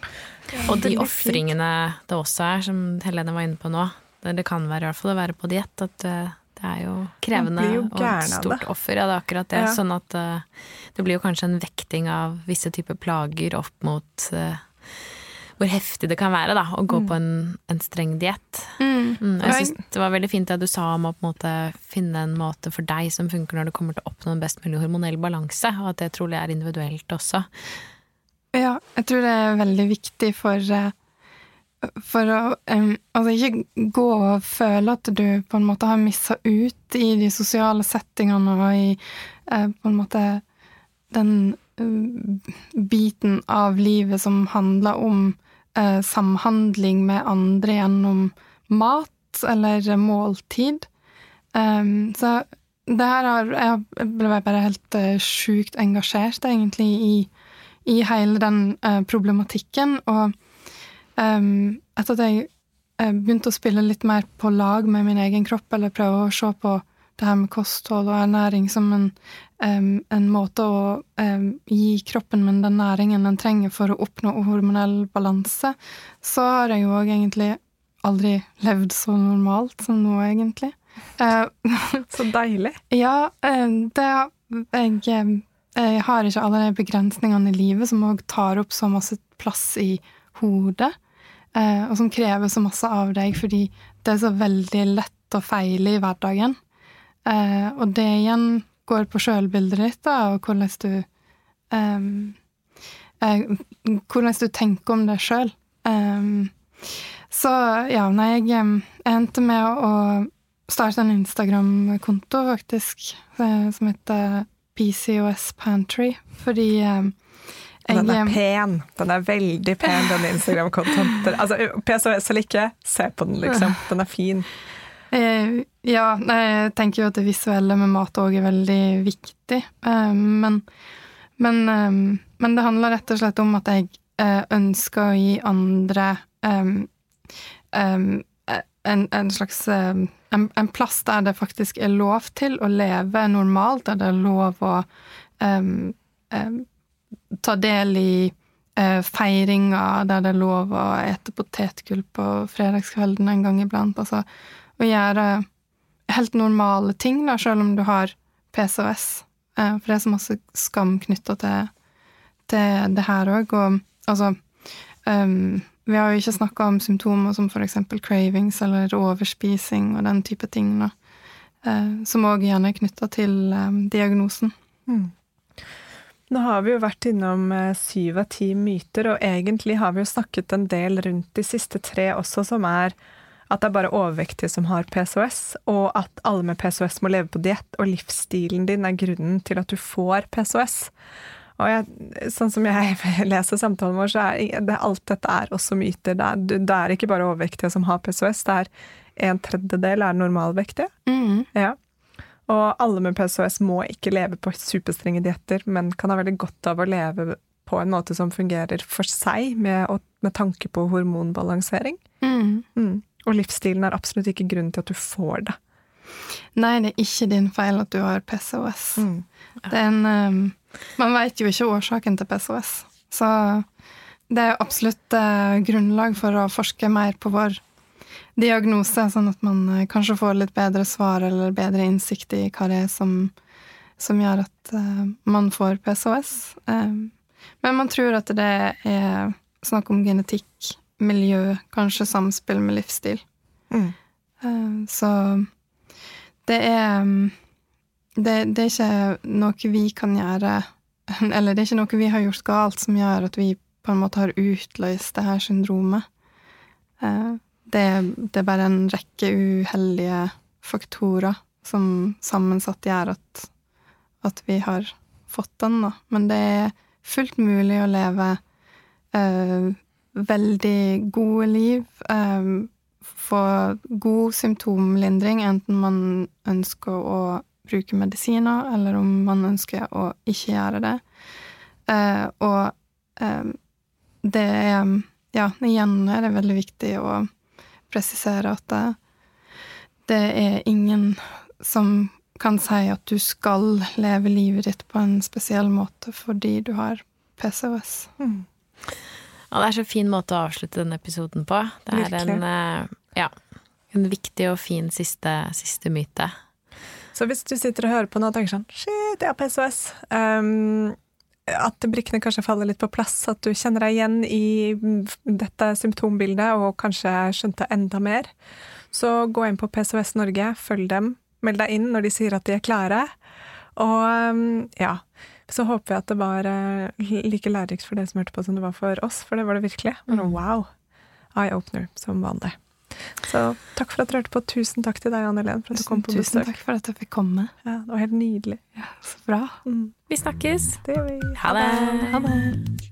Og de ofringene det også er, som Helene var inne på nå. Det, kan være i hvert fall å være på diett. At eh, er jo krevende jo og et stort offer. Ja, det er akkurat det. Ja. Sånn at uh, det blir jo kanskje en vekting av visse typer plager opp mot uh, hvor heftig det kan være da, å gå på en, en streng diett. Mm. Mm, jeg syns det var veldig fint det du sa om å måte finne en måte for deg som funker når du kommer til å oppnå en best mulig hormonell balanse, og at det trolig er individuelt også. Ja, jeg tror det er veldig viktig for eh, For å um, altså ikke gå og føle at du på en måte har missa ut i de sosiale settingene og i uh, på en måte den uh, biten av livet som handler om uh, samhandling med andre gjennom mat eller måltid. Um, så det her har Jeg ble bare helt uh, sjukt engasjert, egentlig, i i hele den problematikken. Og em, etter at jeg eh, begynte å spille litt mer på lag med min egen kropp, eller prøve å se på det her med kosthold og ernæring som en, um, en måte å um, gi kroppen min den næringen den trenger for å oppnå hormonell balanse, så har jeg jo òg egentlig aldri levd så normalt som nå, egentlig. Eh, Så deilig. ja, det jeg, jeg har ikke alle de begrensningene i livet som òg tar opp så masse plass i hodet, og som krever så masse av deg, fordi det er så veldig lett å feile i hverdagen. Eh, Og det igjen går på sjølbildet ditt, da, og hvordan du eh, Hvordan du tenker om deg sjøl. Så ja, nei, jeg, em, jeg endte med å starte en Instagram-konto, faktisk, eh, som heter PCOS Pantry, fordi eh, Den er pen. Den er veldig pen, den Instagram-kontoen. Altså, PSOS eller ikke, se på den, liksom. Den er fin. Eh, ja, jeg tenker jo at det visuelle med mat òg er veldig viktig. Eh, men, men, eh, men det handler rett og slett om at jeg eh, ønsker å gi andre eh, en, en slags en, en plass der det faktisk er lov til å leve normalt, der det er lov å ta del i eh, feiringer, der det er lov å ete potetgull på fredagskvelden en gang iblant. Altså å gjøre helt normale ting, da, selv om du har PCOS. Eh, for det er så masse skam knytta til, til det her òg. Og altså um, Vi har jo ikke snakka om symptomer som eksempel cravings eller overspising og den type ting, da. Eh, som òg gjerne er knytta til eh, diagnosen. Nå har vi jo vært innom eh, syv av ti myter, og egentlig har vi jo snakket en del rundt de siste tre også, som er at det er bare overvektige som har PCOS, og at alle med PCOS må leve på diett, og livsstilen din er grunnen til at du får PCOS. Og jeg, sånn som jeg leser samtalen vår, så er det, alt dette er også myter. Det er, det er ikke bare overvektige som har PCOS, det er en tredjedel er normalvektige. Mm. Ja. Og alle med PCOS må ikke leve på superstrenge dietter, men kan ha veldig godt av å leve på en måte som fungerer for seg, med, med tanke på hormonbalansering. Mm. Mm. Og livsstilen er absolutt ikke grunnen til at du får det. Nei, det er ikke din feil at du har PCOS. Mm. Er en um, Man veit jo ikke årsaken til PCOS. Så det er absolutt uh, grunnlag for å forske mer på vår diagnose, sånn at man uh, kanskje får litt bedre svar eller bedre innsikt i hva det er som, som gjør at uh, man får PCOS. Um, men man tror at det er snakk om genetikk, miljø, kanskje samspill med livsstil. Mm. Så det er det, det, er ikke noe vi kan gjøre Eller det er ikke noe vi har gjort galt som gjør at vi på en måte har utløst det her syndromet. Det, det er bare en rekke uheldige faktorer som sammensatt gjør at, at vi har fått den, da. Men det er fullt mulig å leve eh, veldig gode liv. Eh, få god symptomlindring, enten man ønsker å bruke medisiner, eller om man ønsker å ikke gjøre det. Eh, og eh, det er Ja, igjen er det veldig viktig å presisere at det, det er ingen som kan si at du skal leve livet ditt på en spesiell måte fordi du har PCOS. Mm. Ja, det er så fin måte å avslutte denne episoden på. Det er en, eh, ja, en viktig og fin siste, siste myte. Så hvis du sitter og hører på nå og tenker sånn Shit, jeg har PCOS. Um, at brikkene kanskje faller litt på plass, at du kjenner deg igjen i dette symptombildet og kanskje skjønte enda mer, så gå inn på PCOS Norge, følg dem, meld deg inn når de sier at de er klare. Og um, ja, så håper jeg at det var uh, like lærerikt for dere som hørte på som det var for oss, for det var det virkelig. Men wow! Eye-opener, som vanlig. Så takk for at dere hørte på. Tusen takk til deg, Anne Helen, for at du kom på Tusen takk for at jeg fikk komme. Ja, det var helt nydelig. Så bra. Mm. Vi snakkes! Det gjør vi. Ha det! Ha det.